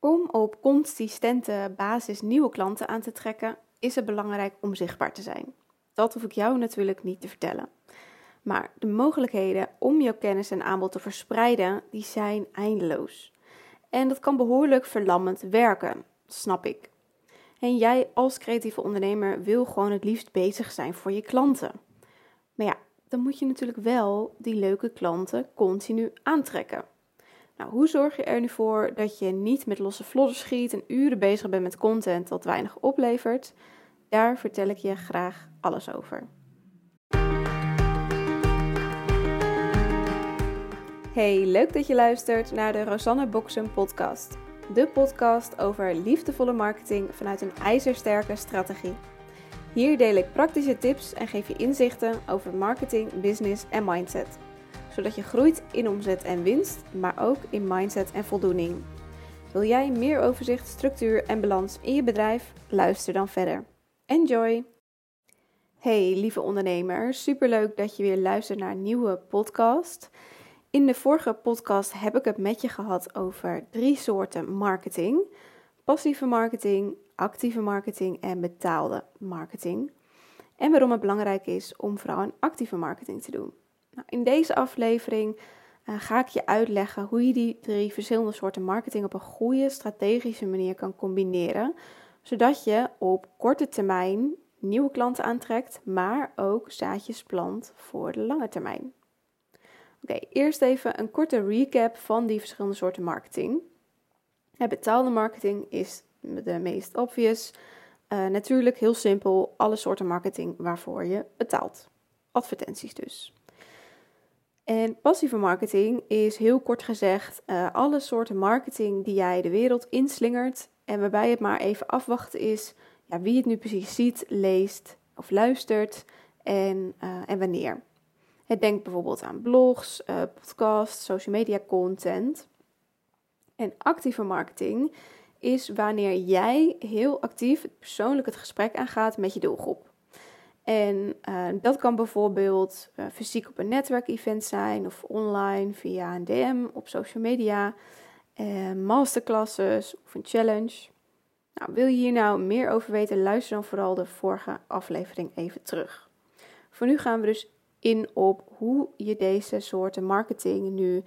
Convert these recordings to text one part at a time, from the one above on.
Om op consistente basis nieuwe klanten aan te trekken, is het belangrijk om zichtbaar te zijn. Dat hoef ik jou natuurlijk niet te vertellen. Maar de mogelijkheden om jouw kennis en aanbod te verspreiden, die zijn eindeloos. En dat kan behoorlijk verlammend werken, snap ik. En jij als creatieve ondernemer wil gewoon het liefst bezig zijn voor je klanten. Maar ja, dan moet je natuurlijk wel die leuke klanten continu aantrekken. Nou, hoe zorg je er nu voor dat je niet met losse vlodder schiet en uren bezig bent met content dat weinig oplevert? Daar vertel ik je graag alles over. Hey, leuk dat je luistert naar de Rosanne Boxen podcast. De podcast over liefdevolle marketing vanuit een ijzersterke strategie. Hier deel ik praktische tips en geef je inzichten over marketing, business en mindset zodat je groeit in omzet en winst, maar ook in mindset en voldoening. Wil jij meer overzicht, structuur en balans in je bedrijf? Luister dan verder. Enjoy! Hey lieve ondernemer, superleuk dat je weer luistert naar een nieuwe podcast. In de vorige podcast heb ik het met je gehad over drie soorten marketing: passieve marketing, actieve marketing en betaalde marketing. En waarom het belangrijk is om vooral een actieve marketing te doen. Nou, in deze aflevering uh, ga ik je uitleggen hoe je die drie verschillende soorten marketing op een goede strategische manier kan combineren, zodat je op korte termijn nieuwe klanten aantrekt, maar ook zaadjes plant voor de lange termijn. Oké, eerst even een korte recap van die verschillende soorten marketing. Betaalde marketing is de meest obvious. Uh, natuurlijk heel simpel, alle soorten marketing waarvoor je betaalt. Advertenties dus. En passieve marketing is heel kort gezegd uh, alle soorten marketing die jij de wereld inslingert en waarbij het maar even afwachten is ja, wie het nu precies ziet, leest of luistert en, uh, en wanneer. Het denkt bijvoorbeeld aan blogs, uh, podcasts, social media content. En actieve marketing is wanneer jij heel actief persoonlijk het gesprek aangaat met je doelgroep. En uh, dat kan bijvoorbeeld uh, fysiek op een netwerkevent zijn of online via een DM op social media, uh, masterclasses of een challenge. Nou, wil je hier nou meer over weten, luister dan vooral de vorige aflevering even terug. Voor nu gaan we dus in op hoe je deze soorten marketing nu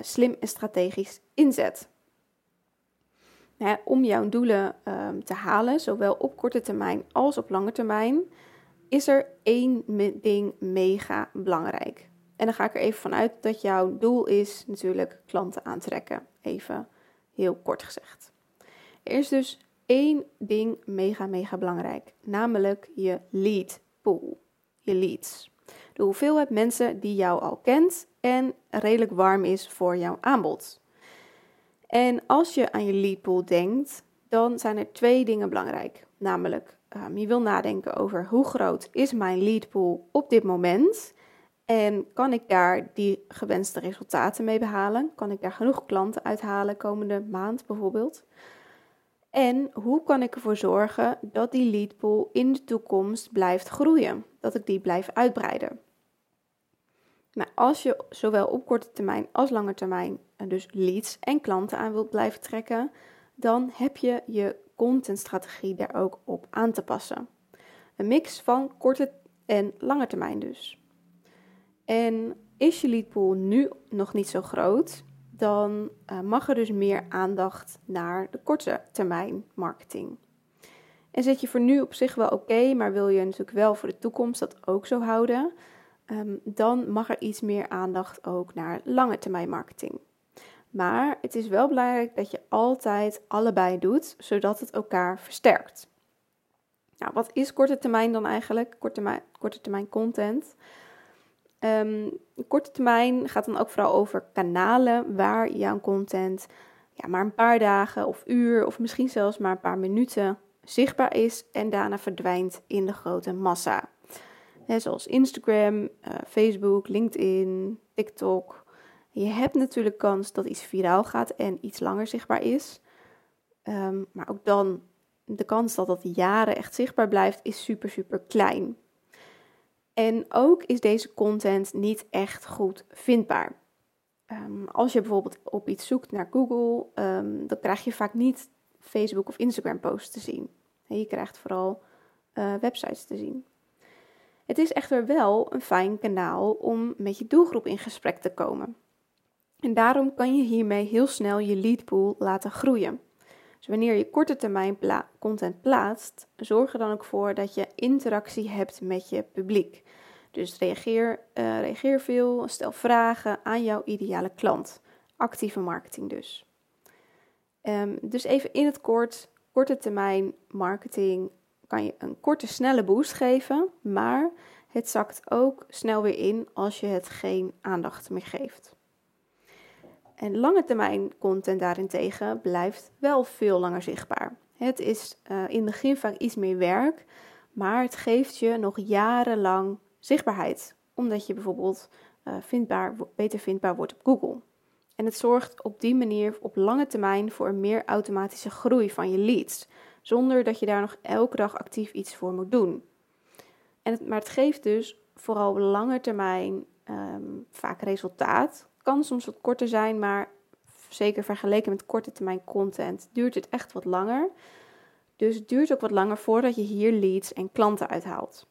slim en strategisch inzet. Nou, om jouw doelen um, te halen, zowel op korte termijn als op lange termijn is er één ding mega belangrijk. En dan ga ik er even vanuit dat jouw doel is natuurlijk klanten aantrekken. Even heel kort gezegd. Er is dus één ding mega, mega belangrijk. Namelijk je lead pool. Je leads. De hoeveelheid mensen die jou al kent en redelijk warm is voor jouw aanbod. En als je aan je lead pool denkt, dan zijn er twee dingen belangrijk. Namelijk um, je wil nadenken over hoe groot is mijn lead pool op dit moment en kan ik daar die gewenste resultaten mee behalen? Kan ik daar genoeg klanten uithalen komende maand bijvoorbeeld? En hoe kan ik ervoor zorgen dat die lead pool in de toekomst blijft groeien? Dat ik die blijf uitbreiden? Maar als je zowel op korte termijn als lange termijn eh, dus leads en klanten aan wilt blijven trekken, dan heb je je contentstrategie daar ook op aan te passen. Een mix van korte en lange termijn dus. En is je leadpool nu nog niet zo groot, dan uh, mag er dus meer aandacht naar de korte termijn marketing. En zit je voor nu op zich wel oké, maar wil je natuurlijk wel voor de toekomst dat ook zo houden, um, dan mag er iets meer aandacht ook naar lange termijn marketing. Maar het is wel belangrijk dat je altijd allebei doet, zodat het elkaar versterkt. Nou, wat is korte termijn dan eigenlijk? Korte termijn, korte termijn content. Um, korte termijn gaat dan ook vooral over kanalen waar jouw content ja, maar een paar dagen of uur of misschien zelfs maar een paar minuten zichtbaar is en daarna verdwijnt in de grote massa. zoals Instagram, uh, Facebook, LinkedIn, TikTok, je hebt natuurlijk kans dat iets viraal gaat en iets langer zichtbaar is. Um, maar ook dan, de kans dat dat jaren echt zichtbaar blijft, is super, super klein. En ook is deze content niet echt goed vindbaar. Ehm, als je bijvoorbeeld op iets zoekt naar Google, um, dan krijg je vaak niet Facebook of Instagram posts te zien. je krijgt vooral uh, websites te zien. Het is echter wel een fijn kanaal om met je doelgroep in gesprek te komen. En daarom kan je hiermee heel snel je leadpool laten groeien. Dus wanneer je korte termijn content plaatst, zorg er dan ook voor dat je interactie hebt met je publiek. Dus reageer, uh, reageer veel, stel vragen aan jouw ideale klant. Actieve marketing dus. Um, dus even in het kort, korte termijn marketing kan je een korte, snelle boost geven, maar het zakt ook snel weer in als je het geen aandacht meer geeft. En lange termijn content daarentegen blijft wel veel langer zichtbaar. Het is uh, in het begin vaak iets meer werk, maar het geeft je nog jarenlang zichtbaarheid, omdat je bijvoorbeeld uh, vindbaar, beter vindbaar wordt op Google. En het zorgt op die manier op lange termijn voor een meer automatische groei van je leads, zonder dat je daar nog elke dag actief iets voor moet doen. En het, maar het geeft dus vooral lange termijn um, vaak resultaat. Kan soms wat korter zijn, maar zeker vergeleken met korte termijn content duurt het echt wat langer. Dus het duurt ook wat langer voordat je hier leads en klanten uithaalt.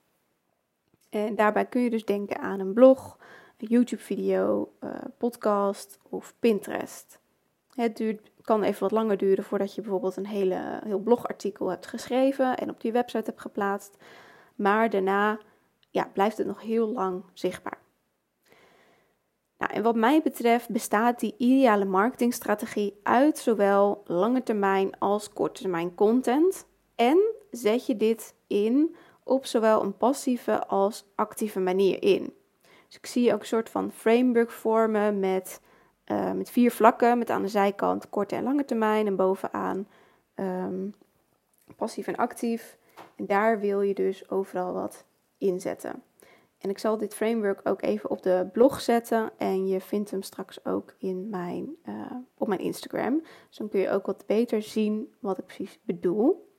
En daarbij kun je dus denken aan een blog, een YouTube-video, uh, podcast of Pinterest. Het duurt, kan even wat langer duren voordat je bijvoorbeeld een hele, heel blogartikel hebt geschreven en op die website hebt geplaatst. Maar daarna ja, blijft het nog heel lang zichtbaar. En wat mij betreft bestaat die ideale marketingstrategie uit zowel lange termijn als korte termijn content. En zet je dit in op zowel een passieve als actieve manier in. Dus ik zie ook een soort van framework vormen met, uh, met vier vlakken, met aan de zijkant korte en lange termijn en bovenaan um, passief en actief. En daar wil je dus overal wat inzetten. En ik zal dit framework ook even op de blog zetten. En je vindt hem straks ook in mijn, uh, op mijn Instagram. Dus dan kun je ook wat beter zien wat ik precies bedoel.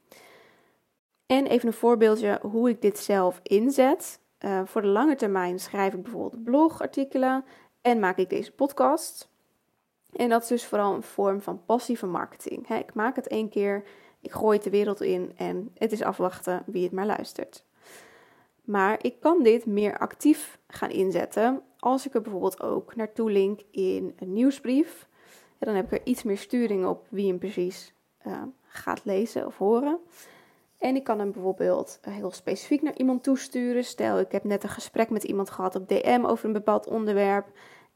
En even een voorbeeldje hoe ik dit zelf inzet. Uh, voor de lange termijn schrijf ik bijvoorbeeld blogartikelen en maak ik deze podcast. En dat is dus vooral een vorm van passieve marketing. ik maak het één keer, ik gooi het de wereld in en het is afwachten wie het maar luistert. Maar ik kan dit meer actief gaan inzetten als ik er bijvoorbeeld ook naartoe link in een nieuwsbrief. En dan heb ik er iets meer sturing op wie hem precies uh, gaat lezen of horen. En ik kan hem bijvoorbeeld heel specifiek naar iemand toesturen. Stel, ik heb net een gesprek met iemand gehad op DM over een bepaald onderwerp.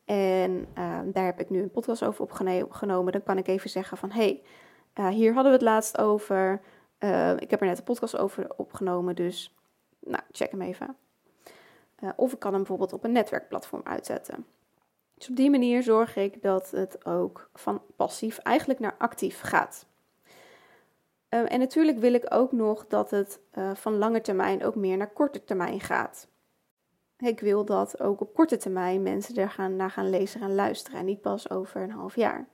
En uh, daar heb ik nu een podcast over opgenomen. Dan kan ik even zeggen van, hey, uh, hier hadden we het laatst over. Ik heb er net een podcast over opgenomen, dus nou, check hem even. of ik kan hem bijvoorbeeld op een netwerkplatform uitzetten. Dus op die manier zorg ik dat het ook van passief eigenlijk naar actief gaat. Ehm, en natuurlijk wil ik ook nog dat het uh, van lange termijn ook meer naar korte termijn gaat. Ik wil dat ook op korte termijn mensen er gaan, naar gaan lezen en luisteren en niet pas over een half jaar.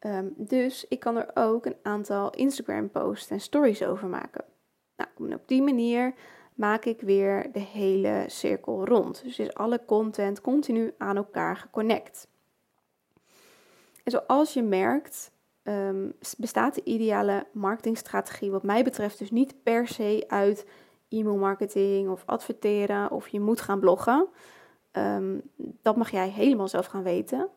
Um, dus ik kan er ook een aantal Instagram posts en stories over maken. Nou, op die manier maak ik weer de hele cirkel rond. Dus is alle content continu aan elkaar geconnect. En zoals je merkt, um, bestaat de ideale marketingstrategie, wat mij betreft, dus niet per se uit e-mailmarketing of adverteren of je moet gaan bloggen. Um, dat mag jij helemaal zelf gaan weten.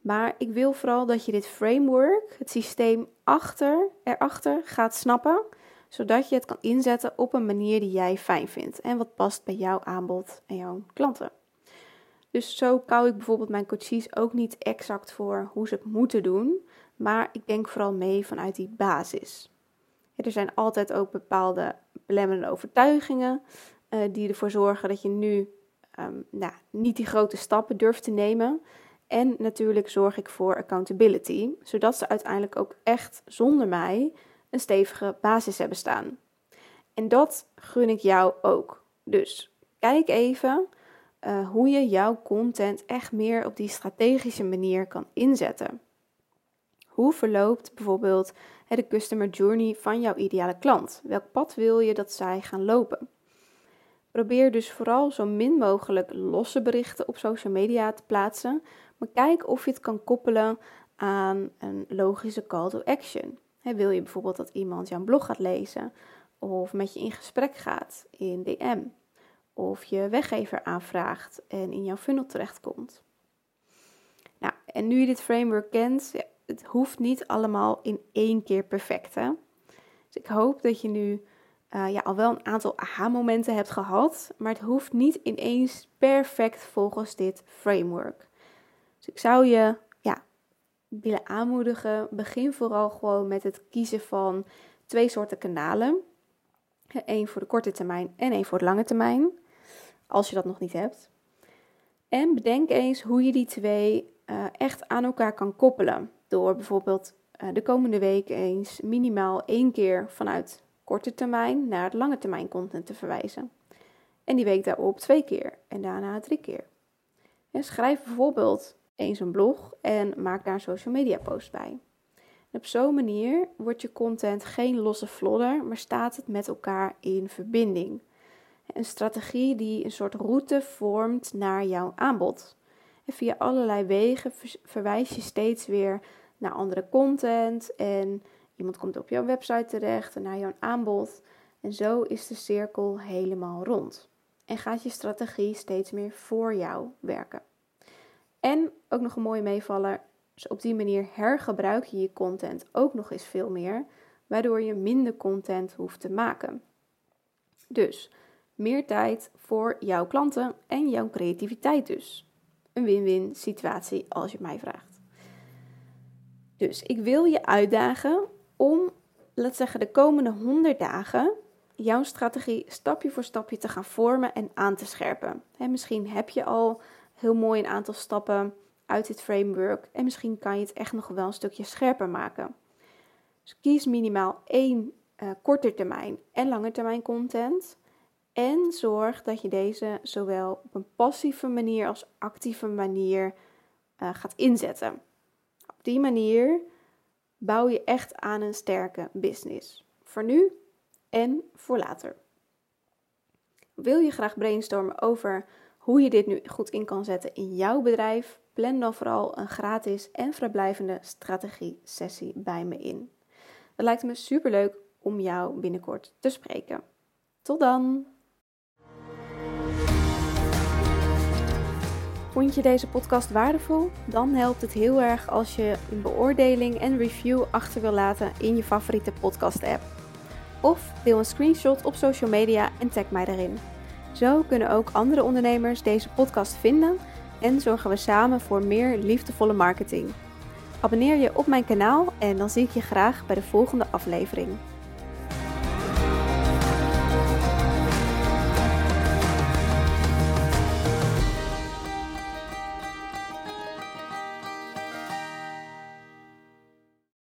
Maar ik wil vooral dat je dit framework, het systeem achter, erachter gaat snappen, zodat je het kan inzetten op een manier die jij fijn vindt en wat past bij jouw aanbod en jouw klanten. Dus zo kou ik bijvoorbeeld mijn coaches ook niet exact voor hoe ze het moeten doen, maar ik denk vooral mee vanuit die basis. er zijn altijd ook bepaalde belemmerende overtuigingen uh, die ervoor zorgen dat je nu um, nou, niet die grote stappen durft te nemen. En natuurlijk zorg ik voor accountability, zodat ze uiteindelijk ook echt zonder mij een stevige basis hebben staan. En dat gun ik jou ook. Dus kijk even uh, hoe je jouw content echt meer op die strategische manier kan inzetten. Hoe verloopt bijvoorbeeld de customer journey van jouw ideale klant? Welk pad wil je dat zij gaan lopen? Probeer dus vooral zo min mogelijk losse berichten op social media te plaatsen, Maar kijk of je het kan koppelen aan een logische call to action. Wil je bijvoorbeeld dat iemand jouw blog gaat lezen of met je in gesprek gaat in DM of je weggever aanvraagt en in jouw funnel terechtkomt. Nou, en nu je dit framework kent, het hoeft niet allemaal in één keer perfect. Hè? Dus ik hoop dat je nu uh, ja, al wel een aantal aha-momenten hebt gehad, maar het hoeft niet ineens perfect volgens dit framework. Dus ik zou je willen aanmoedigen, begin vooral gewoon met het kiezen van twee soorten kanalen. Eén voor de korte termijn en één voor de lange termijn, als je dat nog niet hebt. En bedenk eens hoe je die twee uh, echt aan elkaar kan koppelen. Door bijvoorbeeld uh, de komende week eens minimaal één keer vanuit korte termijn naar het lange termijn content te verwijzen. En die week daarop twee keer en daarna drie keer. schrijf bijvoorbeeld eens een blog en maak daar een social media post bij. op zo'n manier wordt je content geen losse vlodder, maar staat het met elkaar in verbinding. Een strategie die een soort route vormt naar jouw aanbod. En via allerlei wegen verwijs je steeds weer naar andere content en Iemand komt op jouw website terecht en naar jouw aanbod. En zo is de cirkel helemaal rond. En gaat je strategie steeds meer voor jou werken. En ook nog een mooie meevaller. Dus op die manier hergebruik je je content ook nog eens veel meer, waardoor je minder content hoeft te maken. Dus meer tijd voor jouw klanten en jouw creativiteit dus. Een win-win situatie als je mij vraagt. Dus ik wil je uitdagen om, laten zeggen, de komende 100 dagen jouw strategie stapje voor stapje te gaan vormen en aan te scherpen. misschien heb je al heel mooi een aantal stappen uit dit framework en misschien kan je het echt nog wel een stukje scherper maken. Dus kies minimaal één uh, korte termijn en lange termijn content. En zorg dat je deze zowel op een passieve manier als actieve manier uh, gaat inzetten. Op die manier bouw je echt aan een sterke business. Voor nu en voor later. Wil je graag brainstormen over hoe je dit nu goed in kan zetten in jouw bedrijf? Plan dan vooral een gratis en vrijblijvende strategie-sessie bij me in. Het lijkt me superleuk om jou binnenkort te spreken. Tot dan! Vond je deze podcast waardevol? Dan helpt het heel erg als je een beoordeling en review achter wil laten in je favoriete podcast-app. Of deel een screenshot op social media en tag mij daarin. Zo kunnen ook andere ondernemers deze podcast vinden en zorgen we samen voor meer liefdevolle marketing. Abonneer je op mijn kanaal en dan zie ik je graag bij de volgende aflevering.